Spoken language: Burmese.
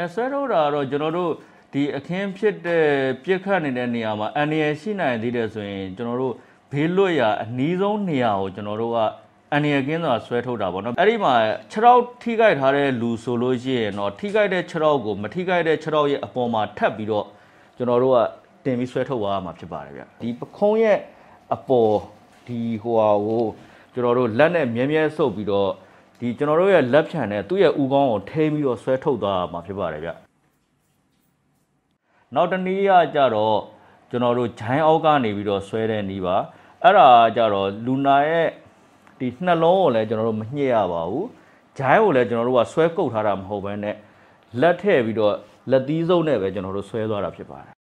အဲဆွဲထုတ်တာကတော့ကျွန်တော်တို့ ဒီအခင်းဖြစ်တဲ့ပြစ်ခတ်နေတဲ့နေရာမှာအန်ရယ်ရှိနိုင်သေးတယ်ဆိုရင်ကျွန်တော်တို့ဘေးလွတ်ရာအနီးဆုံးနေရာကိုကျွန်တော်တို့ကအန်ရယ်ကင်းစွာဆွဲထုတ်တာပေါ့နော်အဲ့ဒီမှာခြေထောက်ထိခိုက်ထားတဲ့လူဆိုလို့ရှိရင်တော့ထိခိုက်တဲ့ခြေထောက်ကိုမထိခိုက်တဲ့ခြေထောက်ရဲ့အပေါ်မှာထပ်ပြီးတော့ကျွန်တော်တို့ကတင်ပြီးဆွဲထုတ်သွားရမှာဖြစ်ပါတယ်ဗျဒီပခုံးရဲ့အပေါ်ဒီဟိုဟာကိုကျွန်တော်တို့လက်နဲ့မြဲမြဲဆုပ်ပြီးတော့ဒီကျွန်တော်တို့ရဲ့လက်ဖြံနဲ့သူ့ရဲ့ဥကောင်းကိုထိပြီးတော့ဆွဲထုတ်သွားရမှာဖြစ်ပါတယ်ဗျ နောက်တစ်နည်းကကြတော့ကျွန်တော်တို့ဂျိုင်းအောက်ကနေပြီးတော့ဆွဲတဲ့နည်းပါအဲ့ဒါကြတော့လူနာရဲ့ဒီနှလုံးကိုလည်းကျွန်တော်တို့မညှစ်ရပါဘူးဂျိုင်းကိုလည်းကျွန်တော်တို့ကဆွဲကုတ်ထားတာမဟုတ်ဘဲနဲ့လက်ထည့်ပြီးတော့လက်သီးစုပ်နဲ့ပဲကျွန်တော်တို့ဆွဲသွားတာဖြစ်ပါတယ်